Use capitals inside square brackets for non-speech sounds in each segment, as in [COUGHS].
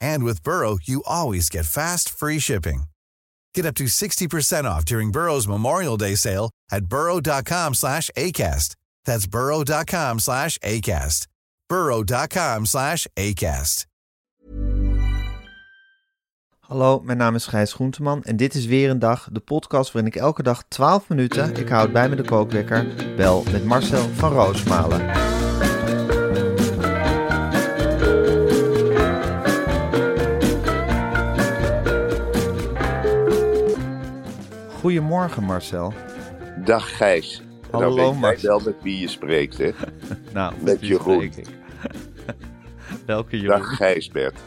And with Burrow, you always get fast, free shipping. Get up to 60% off during Burrow's Memorial Day sale at burrow.com slash ACAST. That's burrow.com slash ACAST. burrow.com slash ACAST. Hallo, mijn naam is Gijs Groenteman en dit is weer een dag, de podcast waarin ik elke dag 12 minuten, ik houd bij me de kookwekker, bel met Marcel van Roosmalen. Goedemorgen Marcel. Dag Gijs. En Hallo, nou weet jij wel met wie je spreekt, hè? [LAUGHS] Nou, Met wie Jeroen. [LAUGHS] Welke Jeroen? Dag Gijsbert.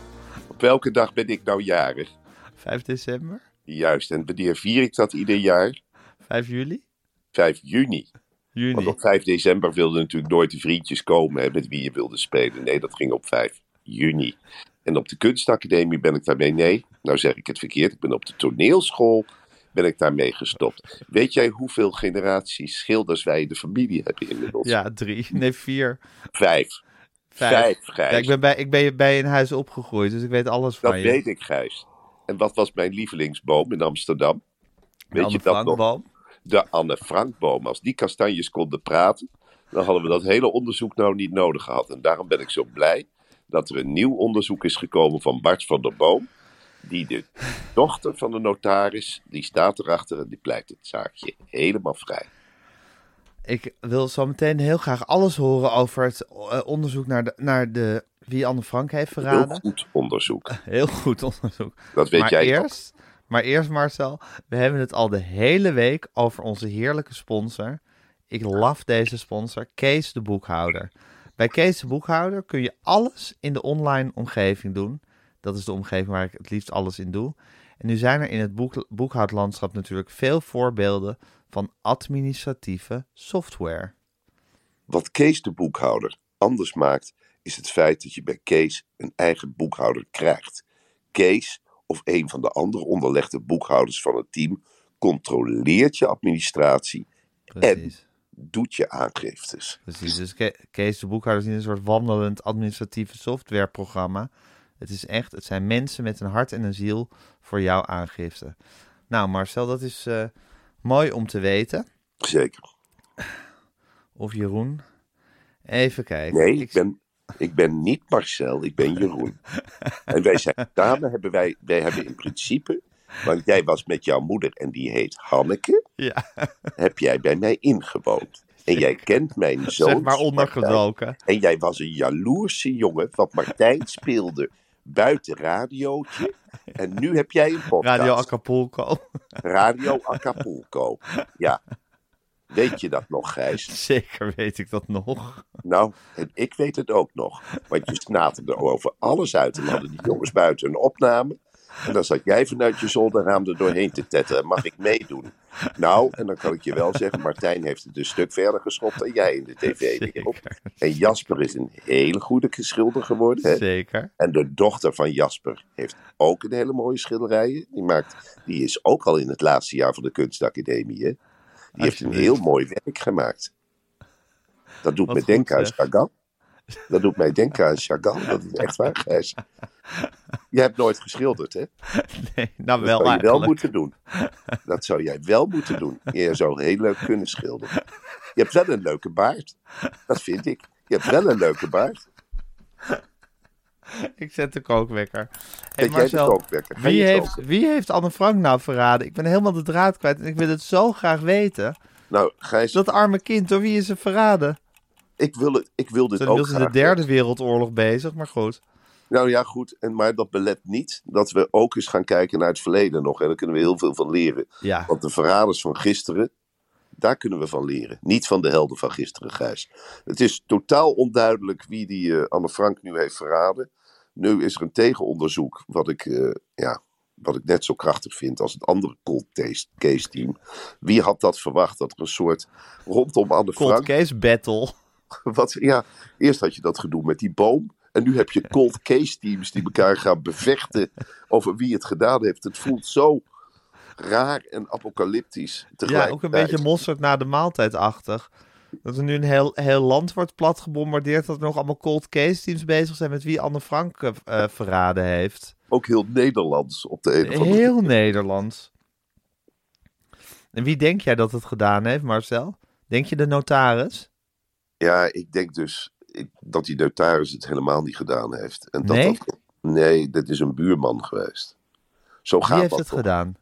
Op welke dag ben ik nou jarig? 5 december? Juist, en wanneer vier ik dat ieder jaar? 5 juli? 5 juni. Want Juni. op 5 december wilden natuurlijk nooit de vriendjes komen hè, met wie je wilde spelen. Nee, dat ging op 5 juni. En op de kunstacademie ben ik daarmee, nee, nou zeg ik het verkeerd. Ik ben op de toneelschool, ben ik daarmee gestopt. Weet jij hoeveel generaties schilders wij in de familie hebben inmiddels? Ja, drie. Nee, vier. Vijf. Vijf. Vijf, Gijs. Ja, ik ben bij, ik ben bij een huis opgegroeid, dus ik weet alles van Dat je. weet ik, Gijs. En wat was mijn lievelingsboom in Amsterdam? Weet Anne je dat nog? Frankboom. De Anne Frankboom. Als die kastanjes konden praten, dan hadden we dat hele onderzoek nou niet nodig gehad. En daarom ben ik zo blij dat er een nieuw onderzoek is gekomen van Bart van der Boom. Die de dochter van de notaris, die staat erachter en die pleit het zaakje helemaal vrij. Ik wil zo meteen heel graag alles horen over het eh, onderzoek naar, de, naar de, wie Anne Frank heeft Heel verraden. goed onderzoek. [LAUGHS] Heel goed onderzoek. Dat weet maar jij eerst, Maar eerst Marcel, we hebben het al de hele week over onze heerlijke sponsor. Ik laf deze sponsor, Kees de Boekhouder. Bij Kees de Boekhouder kun je alles in de online omgeving doen. Dat is de omgeving waar ik het liefst alles in doe. En nu zijn er in het boek, boekhoudlandschap natuurlijk veel voorbeelden van administratieve software. Wat Kees de boekhouder anders maakt, is het feit dat je bij Kees een eigen boekhouder krijgt. Kees of een van de andere onderlegde boekhouders van het team controleert je administratie Precies. doet je aangiftes. Precies, dus Ke- Kees de Boekhouder is een soort wandelend administratieve softwareprogramma. Het is echt, het zijn mensen met een hart en een ziel voor jouw aangifte. Nou Marcel, dat is eh, mooi om te weten. Zeker. Of Jeroen. Even kijken. Nee, ik ben, ik ben niet Marcel, ik ben Jeroen. [LAUGHS] En wij zijn samen, hebben wij, wij hebben in principe, want jij was met jouw moeder en die heet Hanneke, Ja, heb jij bij mij ingewoond. En jij kent mijn zoon. zeg maar ondergedoken. En jij was een jaloerse jongen, want Martijn speelde buiten radiootje. [LAUGHS] En nu heb jij een podcast. Radio Acapulco. Radio Acapulco. Ja. Weet je dat nog, Gijs? [LAUGHS] Zeker weet ik dat nog. Nou, en ik weet het ook nog. Want je snaterde er over alles uit. En hadden die jongens buiten een opname. En dan zat jij vanuit je zolderraam er doorheen te tetten. Mag ik meedoen? Nou, en dan kan ik je wel zeggen, Martijn heeft het een stuk verder geschopt dan jij in de [LAUGHS] tv-wereld. En Jasper is een hele goede schilder geworden. Hè? Zeker. En de dochter van Jasper heeft ook een hele mooie schilderijen. Die, maakt, die is ook al in het laatste jaar van de kunstacademie. Hè? Die heeft een heel mooi werk gemaakt. Dat doet Wat me goed, denken aan. Chagall. Dat doet mij denken aan Chagall. Dat is echt waar, Gijs. [LAUGHS] Jij hebt nooit geschilderd, hè? [LAUGHS] Nee, nou Dat wel zou je wel moeten doen. Dat zou jij wel moeten doen. Je zou heel leuk kunnen schilderen. Je hebt wel een leuke baard. Dat vind ik. Je hebt wel een leuke baard. [LAUGHS] Ik zet de kookwekker. Hey, Zet jij de Marcel, kookwekker? Wie je heeft, wie heeft Anne Frank nou verraden? Ik ben helemaal de draad kwijt en ik wil het zo graag weten. Nou, Gijs, Dat arme kind, door wie is ze verraden? Ik wil, het, ik wil dit Zijn ook inmiddels in de graag. derde wereldoorlog bezig, maar goed. Nou ja, goed. En, maar dat belet niet dat we ook eens gaan kijken naar het verleden nog. En daar kunnen we heel veel van leren. Ja, Want de verraders van gisteren, daar kunnen we van leren. Niet van de helden van gisteren, Gijs. Het is totaal onduidelijk wie die eh, Anne Frank nu heeft verraden. Nu is er een tegenonderzoek, wat ik, eh, ja, wat ik net zo krachtig vind als het andere cold case- team. Wie had dat verwacht? Dat er een soort rondom Anne cold Frank. case battle. [LAUGHS] Wat, ja, eerst had je dat gedoe met die boom. En nu heb je cold case teams die elkaar gaan bevechten over wie het gedaan heeft. Het voelt zo raar en apocalyptisch. Ja, ook een beetje mosterd na de maaltijd-achtig. Dat er nu een heel, heel land wordt plat gebombardeerd. Dat er nog allemaal cold case teams bezig zijn met wie Anne Frank eh, eh, verraden heeft. Ook heel Nederlands op de een of andere Heel Nederlands. En wie denk jij dat het gedaan heeft, Marcel? Denk je de notaris? Ja, ik denk dus ik- dat die notaris het helemaal niet gedaan heeft. En dat Nee? dat, nee, dat is een buurman geweest. Zo Wie gaat heeft dat het toch? gedaan?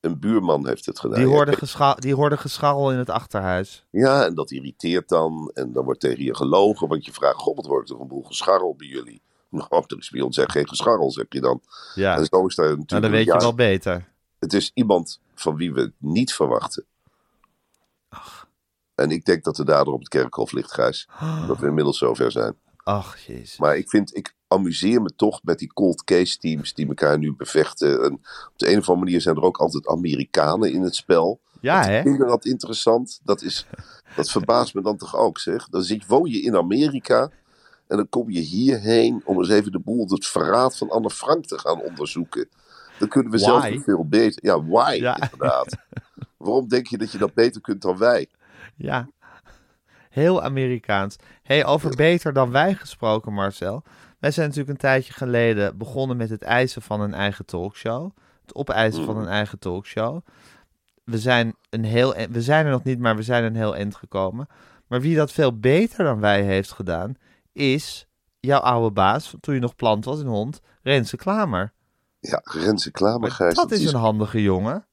Een buurman heeft het gedaan. Die hoorde, gescha die hoorde gescharrel in het achterhuis. Ja, en dat irriteert dan. En dan wordt tegen je gelogen, want je vraagt: God, wat wordt er een boel gescharrel bij jullie? [LAUGHS] Nou, er is bij ons echt geen gescharrel, zeg je dan. Ja, En zo is daar natuurlijk. nou, dan weet je ja, wel beter. Het is iemand van wie we het niet verwachten. En ik denk dat de dader op het kerkhof ligt, Gijs. [GASPS] Dat we inmiddels zover zijn. Ach, jezus. Maar ik vind, ik amuseer me toch met die cold case teams die elkaar nu bevechten. En op de een of andere manier zijn er ook altijd Amerikanen in het spel. Ja, hè? Vind je dat interessant? Dat, is, dat verbaast me dan toch ook, zeg. Dan zit, woon je in Amerika en dan kom je hierheen om eens even de boel, het verraad van Anne Frank te gaan onderzoeken. Dan kunnen we zelf veel beter. Ja, why, Ja. inderdaad. [LAUGHS] Waarom denk je dat je dat beter kunt dan wij? [LAUGHS] Ja. Heel Amerikaans. hey, over beter dan wij gesproken, Marcel. Wij zijn natuurlijk een tijdje geleden begonnen met het eisen van een eigen talkshow. Het opeisen van een eigen talkshow. We zijn, een heel, e- we zijn er nog niet, maar we zijn een heel eind gekomen. Maar wie dat veel beter dan wij heeft gedaan, is jouw oude baas, toen je nog plant was in hond, Renze Klamer. Ja, Renze Klamer, Gijs, dat is een handige jongen.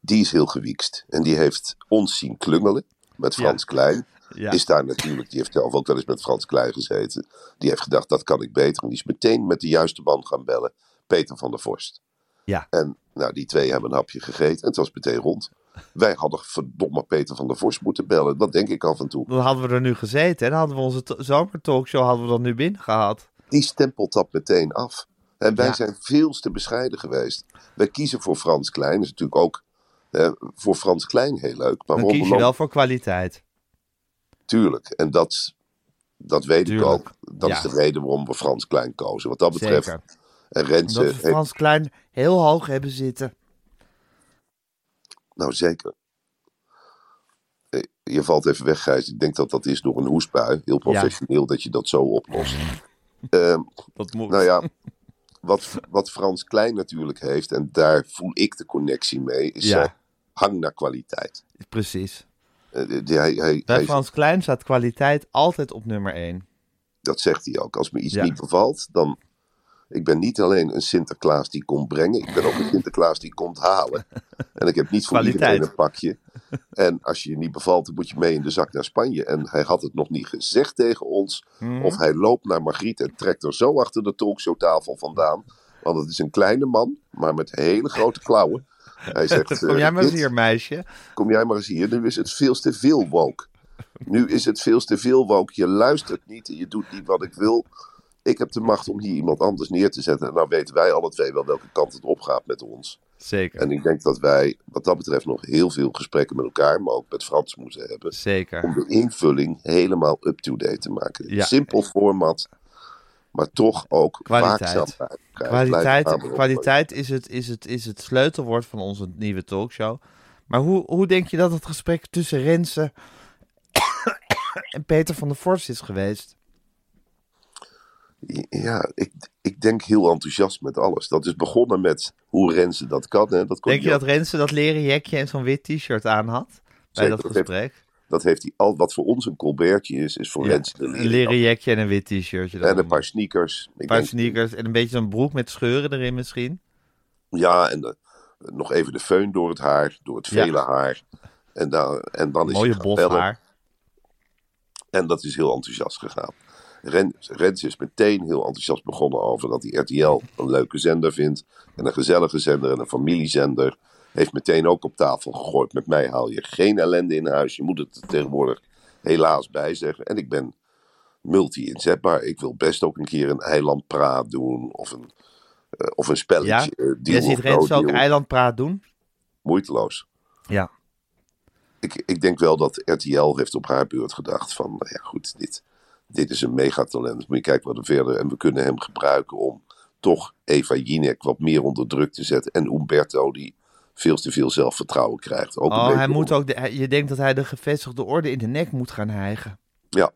die is heel gewiekst. En die heeft ons zien klungelen met Frans Klein. Ja. Is daar natuurlijk, die heeft zelf ook wel eens met Frans Klein gezeten. Die heeft gedacht, dat kan ik beter. En die is meteen met de juiste man gaan bellen. Peter van der Vorst. Ja. En nou, die twee hebben een hapje gegeten en het was meteen rond. Wij hadden verdomme Peter van der Vorst moeten bellen. Dat denk ik af en toe. Dan hadden we er nu gezeten en dan hadden we onze zomertalkshow hadden we dan nu binnen gehad. Die stempelt dat meteen af. En wij Ja. zijn veel te bescheiden geweest. Wij kiezen voor Frans Klein. Dat is natuurlijk ook eh, voor Frans Klein heel leuk. Maar Dan kies je wel voor kwaliteit. Tuurlijk. En dat, dat weet Tuurlijk. ik ook. Dat Ja. is de reden waarom we Frans Klein kozen. Wat dat betreft. Zeker. En Renze Omdat we heeft- Frans Klein heel hoog hebben zitten. Nou, zeker. Eh, Je valt even weg, Gijs. Ik denk dat dat is door een hoestbui. Heel professioneel dat je dat zo oplost. [LAUGHS] Ehm, Dat moet. nou ja, wat, wat Frans Klein natuurlijk heeft, en daar voel ik de connectie mee, is Ja. zijn hang naar kwaliteit. Precies. Eh, die- die- hij, hij, Bij hij- Frans Klein staat kwaliteit altijd op nummer 1. dat zegt hij ook. Als me iets Ja. niet bevalt, dan. Ik ben niet alleen een Sinterklaas die komt brengen, ik ben ook een [LAUGHS] Sinterklaas die komt halen. En ik heb niet voor Kwaliteit. iedereen een pakje. En als je je niet bevalt, dan moet je mee in de zak naar Spanje. En hij had het nog niet gezegd tegen ons. Mhm. Of hij loopt naar Margriet en trekt er zo achter de talkshowtafel vandaan. Want het is een kleine man, maar met hele grote klauwen. Hij [LAUGHS] zegt, Kom eh, jij maar eens hier, meisje. kom jij maar eens hier. Nu is het veel te veel woke. Nu is het veel te veel woke. Je luistert niet en je doet niet wat ik wil. Ik heb de macht om hier iemand anders neer te zetten. En nou weten wij alle twee wel welke kant het opgaat met ons. Zeker. En ik denk dat wij wat dat betreft nog heel veel gesprekken met elkaar, maar ook met Frans moeten hebben. Om Zeker. de invulling helemaal up-to-date te maken. Ja. Simpel format, maar toch ook Kwaliteit. Kwaliteit, kwaliteit is, het, is, het, is het sleutelwoord van onze nieuwe talkshow. Maar hoe, hoe denk je dat het gesprek tussen Renze [COUGHS] en Peter van der Vorst is geweest? Ja, ik, ik denk heel enthousiast met alles. Dat is begonnen met hoe Renze dat kan. Hè. Dat kon Denk je dat Renze dat leren jekje en zo'n wit t-shirt aan had? Bij dat heeft- gesprek? Dat heeft hij al. Wat voor ons een colbertje is, is voor Ja, Renze een leren. leren jekje en een wit t-shirtje. En een paar sneakers. Een paar denk- sneakers en een beetje zo'n broek met scheuren erin misschien. Ja, en nog even de föhn door het haar, door het Ja. vele haar. En dan, en dan is Mooie hij gaan bos bellen. haar. En dat is heel enthousiast gegaan. Ren, Rens is meteen heel enthousiast begonnen over dat hij RTL een leuke zender vindt. En een gezellige zender en een familiezender. Heeft meteen ook op tafel gegooid. Met mij haal je geen ellende in huis. Je moet het er tegenwoordig helaas bij zeggen. En ik ben multi-inzetbaar. Ik wil best ook een keer een eilandpraat doen. Of een, eh, of een Ja, spelletje. deal jij ziet Rens ook eilandpraat doen? Moeiteloos. Ja. ik, ik denk wel dat RTL heeft op haar beurt gedacht van, nou ja goed, dit, dit is een megatalent. Moet je kijken wat er verder. En we kunnen hem gebruiken om toch Eva Jinek wat meer onder druk te zetten. En Umberto die veel te veel zelfvertrouwen krijgt. Ook Oh, hij moet om- ook de, je denkt dat hij de gevestigde orde in de nek moet gaan hijgen. Ja,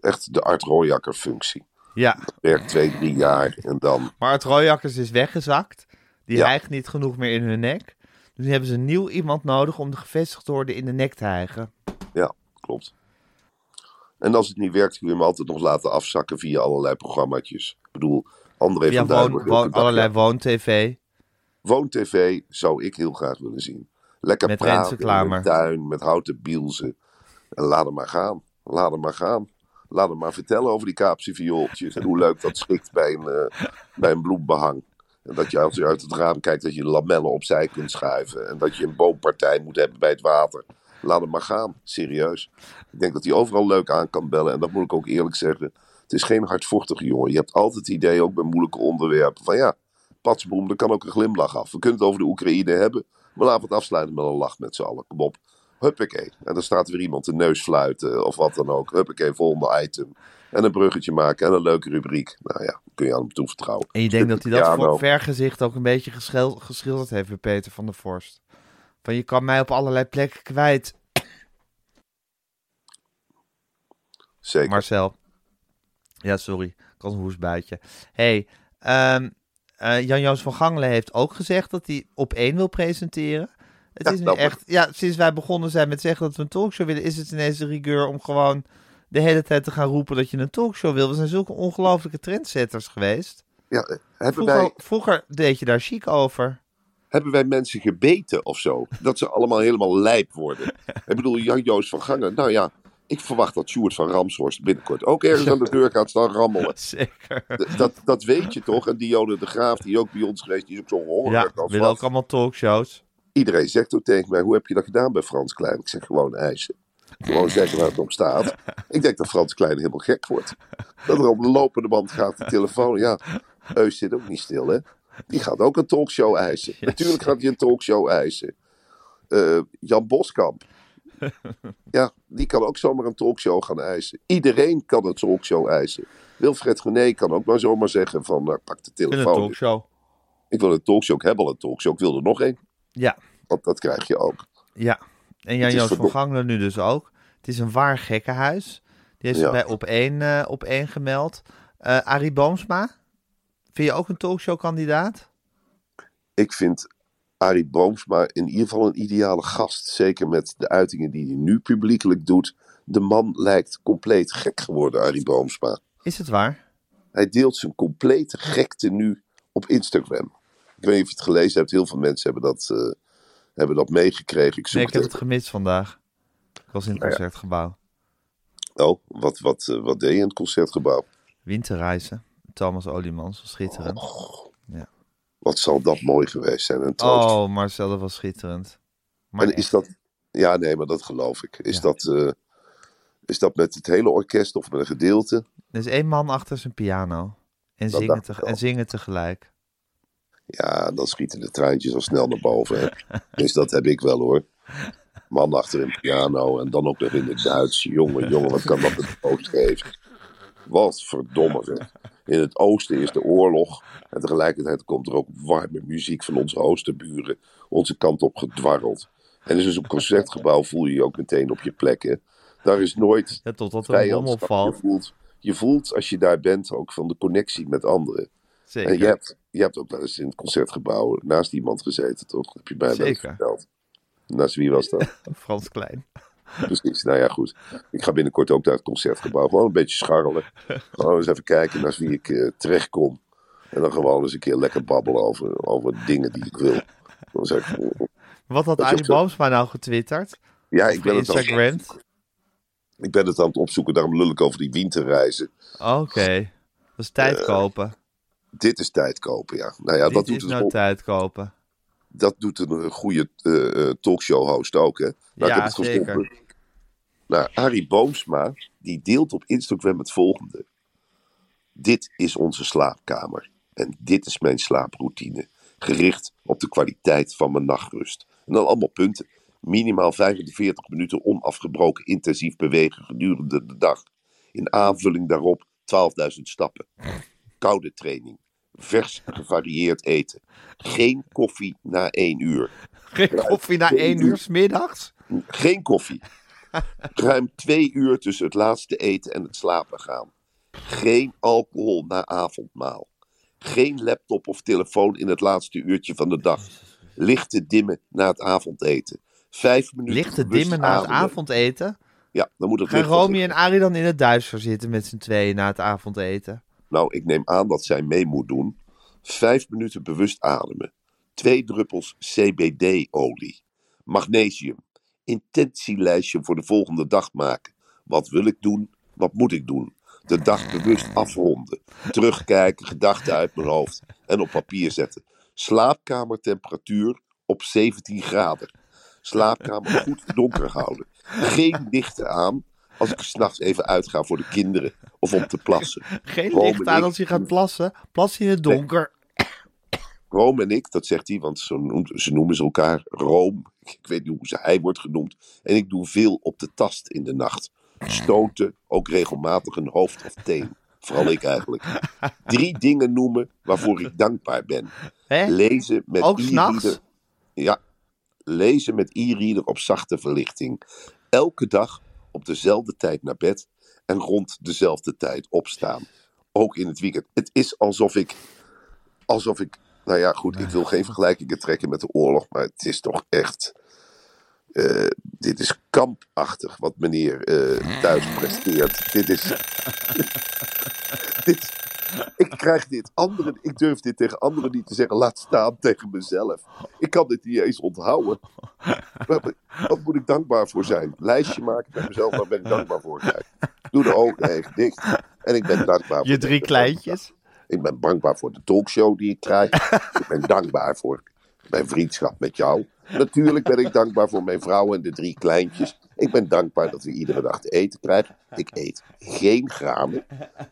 echt de Art Royakker functie. Ja, Werkt twee, drie jaar en dan... maar het Royakkers is weggezakt. Die Ja. hijgt niet genoeg meer in hun nek. Dus nu hebben ze een nieuw iemand nodig om de gevestigde orde in de nek te hijgen. Ja, klopt. En als het niet werkt, kun je hem altijd nog laten afzakken via allerlei programmaatjes. Ik bedoel, André Via van woon, Duin... woon- dag- allerlei ja, woon-tv. Woon-tv zou ik heel graag willen zien. Lekker Met praten in de tuin, met houten bielzen. En laat hem maar gaan. Laat hem maar gaan. Laat hem maar vertellen over die Kaapse viooltjes. En hoe leuk dat schikt bij een, eh, bij een bloembehang. En dat je als je uit het raam kijkt, dat je lamellen opzij kunt schuiven. En dat je een boompartij moet hebben bij het water. Laat hem maar gaan. Serieus. Ik denk dat hij overal leuk aan kan bellen. En dat moet ik ook eerlijk zeggen. Het is geen hardvochtige jongen. Je hebt altijd het idee, ook bij moeilijke onderwerpen, van ja, patsboom, er kan ook een glimlach af. We kunnen het over de Oekraïne hebben, maar laten we het afsluiten met een lach met z'n allen. Kom op. Huppakee. En dan staat weer iemand de neus fluiten of wat dan ook. Huppakee, volgende item. En een bruggetje maken en een leuke rubriek. Nou ja, kun je aan hem toevertrouwen. En je denkt dat hij dat Ja, voor nou. vergezicht ook een beetje geschil- geschilderd heeft bij Peter van der Vorst. Van je kan mij op allerlei plekken kwijt, Zeker. Marcel. Ja, sorry. Ik had een hey, ehm, eh, Jan-Joos van Gangelen heeft ook gezegd dat hij op één wil presenteren. Het Ja, is nu echt, ja, sinds wij begonnen zijn met zeggen dat we een talkshow willen, is het ineens de rigueur om gewoon de hele tijd te gaan roepen dat je een talkshow wil. We zijn zulke ongelofelijke trendsetters geweest. ja, eh, hebben, Vroeger, wij, vroeger deed je daar chic over. hebben wij mensen gebeten of zo? Dat ze allemaal helemaal lijp worden. [LAUGHS] Ik bedoel, Jan-Joos van Gangen. Nou ja, ik verwacht dat Sjoerd van Ramshorst binnenkort ook ergens aan de [LAUGHS] deur gaat staan rammelen. Zeker. Dat, dat weet je toch? En Dione de Graaf, die ook bij ons geweest, die is ook zo hongerig Ja, willen ook allemaal talkshows. Iedereen zegt ook tegen mij, hoe heb je dat gedaan bij Frans Klein? Ik zeg gewoon eisen. Gewoon zeggen waar het op staat. [LAUGHS] Ik denk dat Frans Klein helemaal gek wordt. Dat er op de lopende band gaat de telefoon. Ja, Eus zit ook niet stil, hè? Die gaat ook een talkshow eisen. Natuurlijk gaat hij een talkshow eisen. Eh, Jan Boskamp. [LAUGHS] Ja, die kan ook zomaar een talkshow gaan eisen. Iedereen kan een talkshow eisen. Wilfred Gené kan ook maar zomaar zeggen van, nou, pak de In een telefoon. talkshow. Ik wil een talkshow, ik heb al een talkshow, ik wil er nog één. Ja, Want dat krijg je ook. ja. En Jan-Joos van Gangelen nu dus ook. Het is een waar gekkenhuis. Die heeft zich Ja. bij op één, eh, op één gemeld. Eh Arie Boomsma, vind je ook een talkshow-kandidaat? Ik vind Arie Boomsma in ieder geval een ideale gast. Zeker met de uitingen die hij nu publiekelijk doet. De man lijkt compleet gek geworden, Arie Boomsma. Is het waar? Hij deelt zijn complete gekte nu op Instagram. Ik weet niet of je het gelezen hebt. Heel veel mensen hebben dat, eh, hebben dat meegekregen. Ik zoek Nee, ik heb het gemist vandaag. Ik was in het Nou ja. concertgebouw. Oh, wat, wat, eh, wat deed je in het concertgebouw? Winterreizen. Thomas Oliemans, schitterend. Wat zal dat mooi geweest zijn. En. Oh, Marcel, dat was schitterend. Maar en is dat... Ja, nee, maar dat geloof ik. Is, Ja. dat, eh, is dat met het hele orkest of met een gedeelte? er is één man achter zijn piano. En Dat zingen, te- en zingen tegelijk. Ja, dan schieten de treintjes al snel naar boven. Hè. Dus dat heb ik wel hoor. Man achter een piano en dan ook nog in het Duits. Jongen, jongen, wat kan dat het oost geven? Wat verdomme. In het oosten is de oorlog. En tegelijkertijd komt er ook warme muziek van onze oosterburen onze kant op gedwarreld. En in zo'n concertgebouw voel je je ook meteen op je plek. Hè. Daar is nooit Ja, totdat er een vijandschap. Je opvalt. voelt, je voelt als je daar bent ook van de connectie met anderen. Zeker. En je hebt, je hebt ook wel eens in het concertgebouw naast iemand gezeten, toch? Heb je mij wel eens Zeker. verteld. Naast wie was dat? [LAUGHS] Frans Klein. [LAUGHS] Precies. Nou ja, goed. Ik ga binnenkort ook naar het concertgebouw. Gewoon een beetje scharrelen. Gewoon eens even kijken naast wie ik eh, terechtkom. En dan gewoon eens een keer lekker babbelen over, over dingen die ik wil. Dan zeg ik, Wat had Dat is Arie. Boomsma nou getwitterd? ja, ik ben het al. Instagram. Ik ben het aan het opzoeken, daarom lul ik over die winterreizen. Oké. Dat is tijd kopen. Dit is tijd kopen, ja. Nou ja, Dit dat doet, is een, nou tijd kopen. Dat doet een goede eh, eh, talkshow-host ook, hè? Nou, ik Ja, heb het zeker. Nou, Arie Boomsma, die deelt op Instagram het volgende. Dit is onze slaapkamer. En dit is mijn slaaproutine. Gericht op de kwaliteit van mijn nachtrust. En dan allemaal punten. Minimaal 45 minuten onafgebroken intensief bewegen gedurende de dag. In aanvulling daarop 12.000 stappen. Koude training. Vers gevarieerd eten. Geen koffie na 1 uur. Geen koffie na één uur 's middags? Geen koffie. [LAUGHS] Ruim twee uur tussen het laatste eten en het slapen gaan. Geen alcohol na avondmaal. Geen laptop of telefoon in het laatste uurtje van de dag. Lichte dimmen na het avondeten. Vijf minuten Lichte dimmen na het avondeten? Ja, dan moet het Gaan Romy en Arie dan in het duister zitten met z'n tweeën na het avondeten? Nou, ik neem aan dat zij mee moet doen. Vijf minuten bewust ademen. Twee druppels CBD-olie. Magnesium. Intentielijstje voor de volgende dag maken. Wat wil ik doen? Wat moet ik doen? De dag bewust afronden. Terugkijken, gedachten uit mijn hoofd. En op papier zetten. Slaapkamertemperatuur op 17 graden. Slaapkamer goed donker houden. Geen lichten aan als ik s'nachts even uitga voor de kinderen of om te plassen. Geen Rome licht aan als je gaat plassen. Plas je in het donker. Rome en ik, dat zegt hij, want ze noemt- ze noemen ze elkaar Rome. Ik weet niet hoe ze hij wordt genoemd. En ik doe veel op de tast in de nacht. Stoten, ook regelmatig een hoofd of teen. Vooral ik eigenlijk. Drie dingen noemen waarvoor ik dankbaar ben. Hè? Lezen met Ook e-reader. Ja, lezen met e-reader op zachte verlichting. Elke dag op dezelfde tijd naar bed en rond dezelfde tijd opstaan. Ook in het weekend. Het is alsof ik, alsof ik, nou ja goed, ik wil geen vergelijkingen trekken met de oorlog, maar het is toch echt, eh, dit is kampachtig wat meneer eh, thuis presteert. Dit is, [LAUGHS] dit, ik krijg dit anderen, ik durf dit tegen anderen niet te zeggen, laat staan tegen mezelf. Ik kan dit niet eens onthouden. Wat, moet ik dankbaar voor zijn? Lijstje maken met mezelf, waar ben ik dankbaar voor? Kijk, doe de ogen even dicht. En ik ben dankbaar Je voor drie dit. kleintjes. Ik ben dankbaar voor de talkshow die ik krijg. ik ben dankbaar voor mijn vriendschap met jou. Natuurlijk ben ik dankbaar voor mijn vrouw en de drie kleintjes. Ik ben dankbaar dat we iedere dag te eten krijgen. Ik eet geen granen.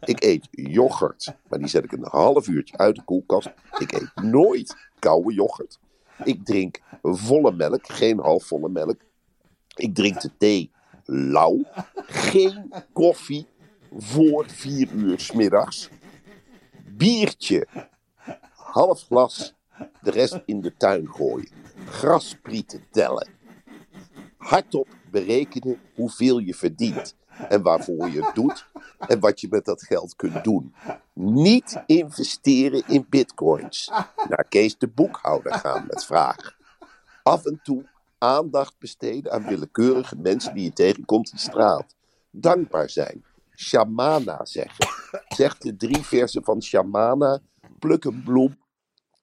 Ik eet yoghurt, maar die zet ik een half uurtje uit de koelkast. Ik eet nooit koude yoghurt. Ik drink volle melk, geen halfvolle melk. Ik drink de thee lauw. Geen koffie voor vier uur 's middags. Biertje, half glas, de rest in de tuin gooien. Grasprieten tellen. Hardop berekenen hoeveel je verdient en waarvoor je het doet en wat je met dat geld kunt doen. Niet investeren in bitcoins. Naar Kees de boekhouder gaan met vragen. Af en toe aandacht besteden aan willekeurige mensen die je tegenkomt in straat. Dankbaar zijn. Shamana zeggen. Zeg de drie versen van Shamana. Pluk een bloem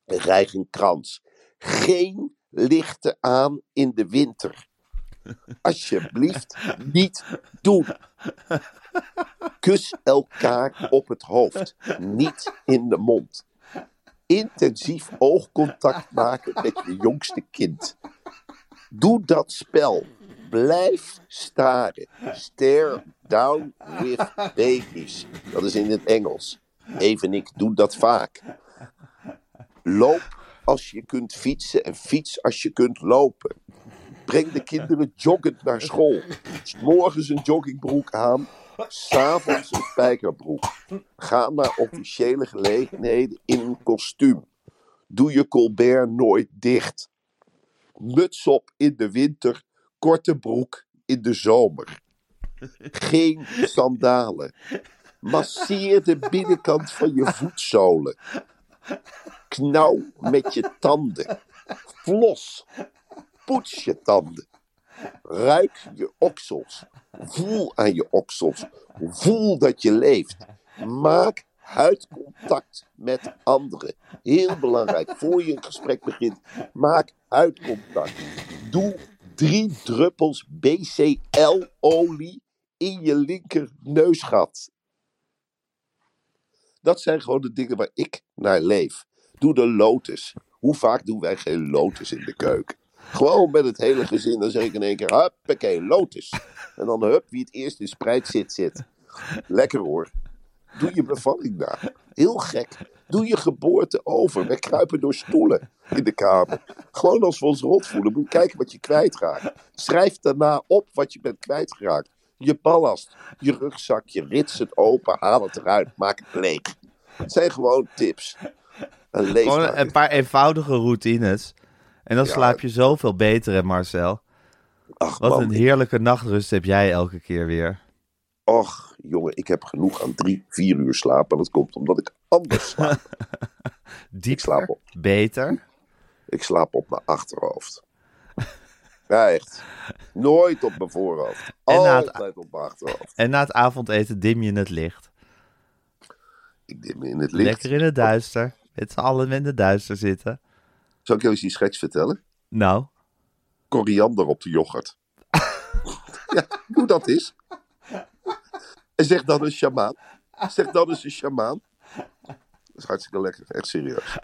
en rijg een krans. Geen lichten aan in de winter. Alsjeblieft niet doen. Kus elkaar op het hoofd, niet in de mond. Intensief oogcontact maken met je jongste kind. Doe dat spel. Blijf staren. Stare down with babies. Dat is in het Engels. Even ik doe dat vaak. Loop als je kunt fietsen en fiets als je kunt lopen. Breng de kinderen joggend naar school. [LAUGHS] 's Morgens een joggingbroek aan, s'avonds een spijkerbroek. Ga naar officiële gelegenheden in een kostuum. Doe je Colbert nooit dicht. Muts op in de winter, korte broek in de zomer. Geen sandalen. Masseer de binnenkant van je voetzolen. Knauw met je tanden. Flos. Poets je tanden. Ruik je oksels. Voel aan je oksels. Voel dat je leeft. Maak huidcontact met anderen. Heel belangrijk. Voor je een gesprek begint, maak huidcontact. Doe drie druppels BCL-olie in je linker neusgat. Dat zijn gewoon de dingen waar ik naar leef. Doe de lotus. Hoe vaak doen wij geen lotus in de keuken? Gewoon met het hele gezin. Dan zeg ik in één keer, huppakee, lotus. En dan hup, wie het eerst in spreid zit, zit. Lekker hoor. Doe je bevalling na. Heel gek. Doe je geboorte over. Wij kruipen door stoelen in de kamer. Gewoon als we ons rot voelen, moet je kijken wat je kwijtraakt. Schrijf daarna op wat je bent kwijtgeraakt. Je ballast, je rugzak, je rits het open, haal het eruit, maak het leeg. Het zijn gewoon tips. En lees Gewoon een paar eenvoudige routines. En dan Ja. slaap je zoveel beter, hè Marcel? Ach Wat man, een heerlijke nachtrust heb jij elke keer weer. och jongen, ik heb genoeg aan drie, vier uur slaap. En dat komt omdat ik anders [LAUGHS] slaap. Dieper, slaap op. beter. Ik slaap op mijn achterhoofd. Ja, echt. Nooit op mijn voorhoofd. Het- Altijd op mijn achterhoofd. En na het avondeten dim je het licht. Ik dim in het licht. Lekker in het duister. Met z'n allen in het duister zitten. Zal ik jou eens die schets vertellen? Nou, Koriander op de yoghurt. [LAUGHS] ja, hoe dat is. En zeg dan een shamaan. Zeg dan eens een shamaan. Dat is hartstikke lekker, echt serieus.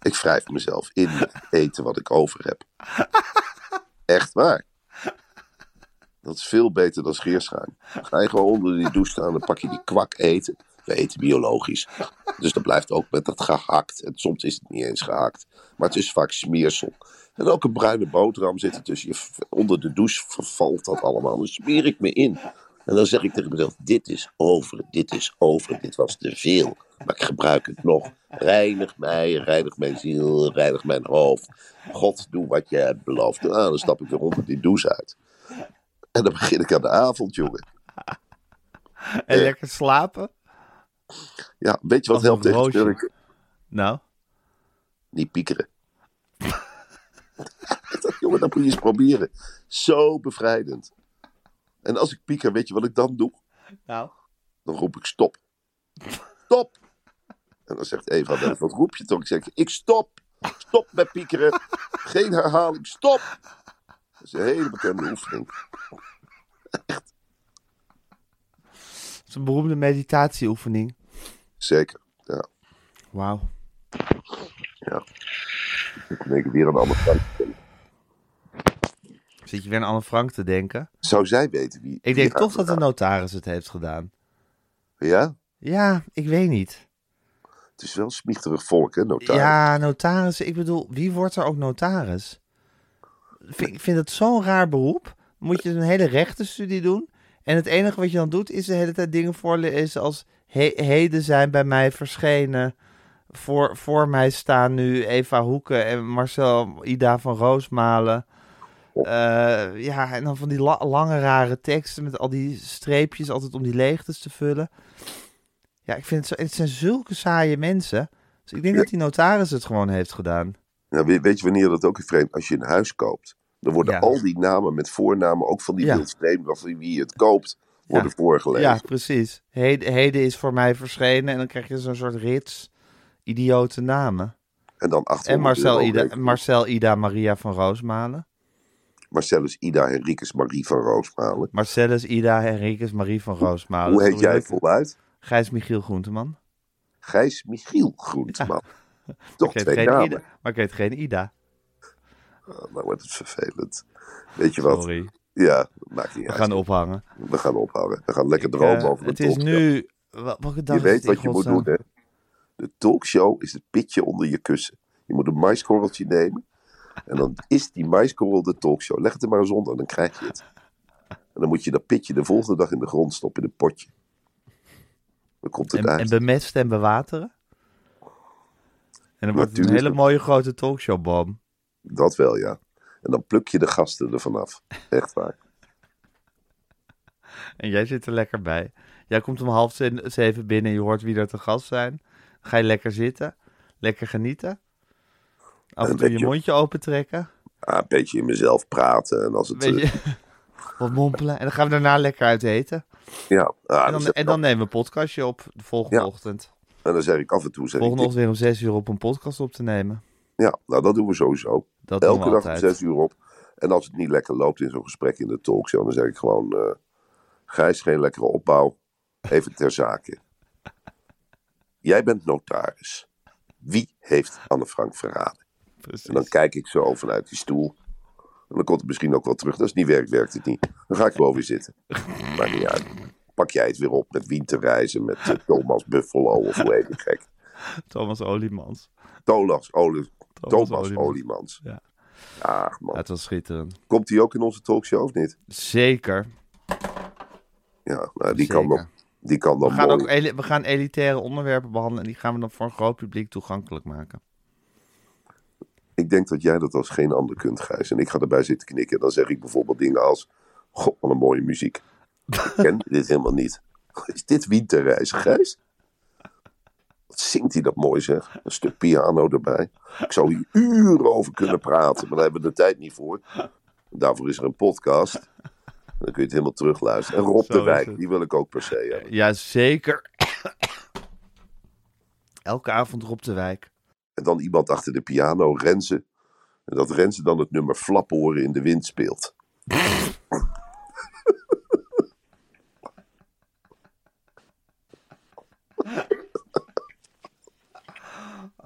Ik wrijf mezelf in met het eten wat ik over heb. Echt waar. Dat is veel beter dan scheerschuim. Ga je gewoon onder die douche staan, dan pak je die kwak eten. We eten biologisch. Dus dat blijft ook met dat gehakt. En soms is het niet eens gehakt. Maar het is vaak smeersel. En ook een bruine boterham zit er tussen. Je, onder de douche vervalt dat allemaal. Dan smeer ik me in. En dan zeg ik tegen mezelf: Dit is over, dit is over, dit was te veel. Maar ik gebruik het nog. Reinig mij, reinig mijn ziel, reinig mijn hoofd. God, doe wat je hebt beloofd. Nou, dan stap ik weer onder die douche uit. En dan begin ik aan de avond, jongen. en lekker slapen. Ja, weet je wat helpt tegen schurken? Nou, Niet piekeren. [LAUGHS] jongen, dat moet je eens proberen. Zo bevrijdend. En als ik pieker, weet je wat ik dan doe? nou. Dan roep ik stop. Stop! En dan zegt Eva, wat roep je toch? Ik zeg, ik stop. Stop met piekeren. Geen herhaling, stop! Dat is een hele bekende oefening. Het is een beroemde meditatieoefening. Zeker, ja. Wauw. ja. Ik denk weer een ander Frank. Zit je weer aan Anne Frank te denken? Zou zij weten wie... Ik denk toch dat de notaris het heeft gedaan. Ja? Ja, ik weet niet. Het is wel een smichterig volk, hè, notaris. Ja, notaris. Ik bedoel, wie wordt er ook notaris? Vind- Ik vind het zo'n raar beroep. Moet je een hele rechtenstudie doen. En het enige wat je dan doet, is de hele tijd dingen voorlezen als... He- heden zijn bij mij verschenen. Voor, voor mij staan nu Eva Hoeken en Marcel Ida van Roosmalen. Eh, ja, en dan van die la- lange rare teksten met al die streepjes altijd om die leegtes te vullen. Ja, ik vind het, zo, het zijn zulke saaie mensen. Dus ik denk Ja. dat die notaris het gewoon heeft gedaan. Ja, weet, weet je wanneer dat ook is vreemd? Als je een huis koopt. Dan worden Ja. al die namen met voornamen, ook van die Ja. wildvreemden, van wie het koopt, worden voorgelezen. Ja, precies. Heden, heden is voor mij verschenen en dan krijg je zo'n soort rits idiote namen. En dan achter En Marcel Ida, Marcel Ida Maria van Roosmalen. Marcellus Ida Henricus Marie van Roosmalen. Marcellus Ida Henricus Marie van Roosmalen. Hoe heet jij voluit? Gijs Michiel Groenteman. Gijs Michiel Groenteman. Toch twee namen. Ida, maar ik heet geen Ida. Oh, nou wordt het vervelend. Weet je wat? Sorry. Ja, maakt niet We uit. gaan ophangen. We gaan ophouden. We gaan lekker dromen eh, over de Het is nu... Dag Je weet wat je moet doen, hè? De talkshow is het pitje onder je kussen. Je moet een maiskorreltje nemen. En dan is die maiskorrel de talkshow. Leg het er maar eens onder, dan krijg je het. En dan moet je dat pitje de volgende dag in de grond stoppen, in een potje. Dan komt het En, uit. en bemesten en bewateren? En dan wordt het een hele mooie grote talkshowboom. Dat wel, ja. En dan pluk je de gasten er vanaf. Echt waar. [LAUGHS] En jij zit er lekker bij. Jij komt om half ze- zeven binnen en je hoort wie er te gast zijn. Dan ga je lekker zitten. Lekker genieten. Af en toe je mondje opentrekken. Ah, een beetje in mezelf praten. En als het... Eh, [LAUGHS] wat mompelen. En dan gaan we daarna lekker uit eten. ja. Ah, En dan, en nemen we een podcastje op de volgende Ja. ochtend. en dan zeg ik af en toe... Zeg Volgende ik, ochtend weer om zes uur op een podcast op te nemen. Ja, nou dat doen we sowieso. Dat Elke dag om altijd. zes uur op. En als het niet lekker loopt in zo'n gesprek in de talkshow, dan zeg ik gewoon: eh Gijs, geen lekkere opbouw. Even ter zake. [LAUGHS] Jij bent notaris. Wie heeft Anne Frank verraden? Precies. En dan kijk ik zo vanuit die stoel. En dan komt het misschien ook wel terug. Als het niet werkt, werkt het niet. Dan ga ik gewoon weer zitten. Maakt niet uit. Pak jij het weer op met Winterreizen, met eh, Thomas Buffalo of hoe heet die gek? [LAUGHS] Thomas Oliemans. Thomas, Oli, Thomas Thomas Oliemans. Oliemans. Ja. Ach man. Het was schitterend. Komt hij ook in onze talkshow of niet? Zeker. Ja, nou, die, kan dan, die kan dan We gaan, ook we gaan elitaire onderwerpen behandelen en die gaan we dan voor een groot publiek toegankelijk maken. Ik denk dat jij dat als geen ander kunt, Gijs. En ik ga erbij zitten knikken. Dan zeg ik bijvoorbeeld dingen als... God, wat een mooie muziek. Ik ken dit helemaal niet. [LAUGHS] Is dit Winterreis, Gijs? Wat zingt hij dat mooi, zeg. Een stuk piano erbij. Ik zou hier uren over kunnen praten, maar daar hebben we de tijd niet voor. Daarvoor is er een podcast. Dan kun je het helemaal terugluisteren. En Rob Zo de Wijk, die wil ik ook per se hebben. Ja, zeker. Elke avond Rob de Wijk. En dan iemand achter de piano, Renze. En dat Renze dan het nummer Flaporen in de wind speelt.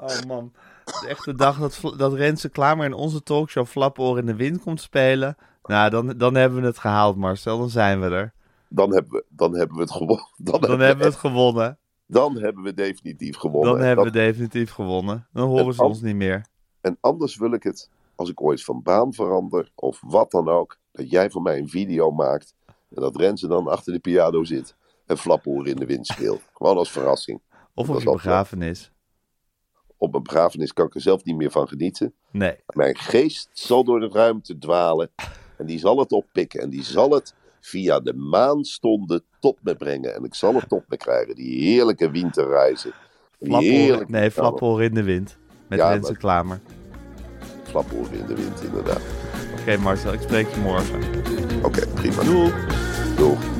Oh man. De echte dag dat, dat Renze Klamer in onze talkshow Flapoor in de wind komt spelen. Nou, dan, dan hebben we het gehaald, Marcel. Dan zijn we er. Dan hebben we, dan hebben we het gewonnen. [LAUGHS] Dan, Dan hebben we het gewonnen. dan hebben we definitief gewonnen. Dan En hebben we definitief gewonnen. Dan horen En ze ons niet meer. En anders wil ik het, als ik ooit van baan verander, of wat dan ook, dat jij voor mij een video maakt. En dat Renze dan achter de piano zit. En Flaporen in de wind speelt. Gewoon als verrassing. Of op je wel- begrafenis. Op een begrafenis kan ik er zelf niet meer van genieten. Nee. Mijn geest zal door de ruimte dwalen. En die zal het oppikken. En die zal het via de maanstonden tot me brengen. En ik zal het tot me krijgen. Die heerlijke winterreizen. Die heerlijke nee, Flapoor in de wind. Met Ja, maar- Klamer. Flaporen in de wind, inderdaad. Oké Marcel, ik spreek je morgen. Oké, prima. Doei. Doeg.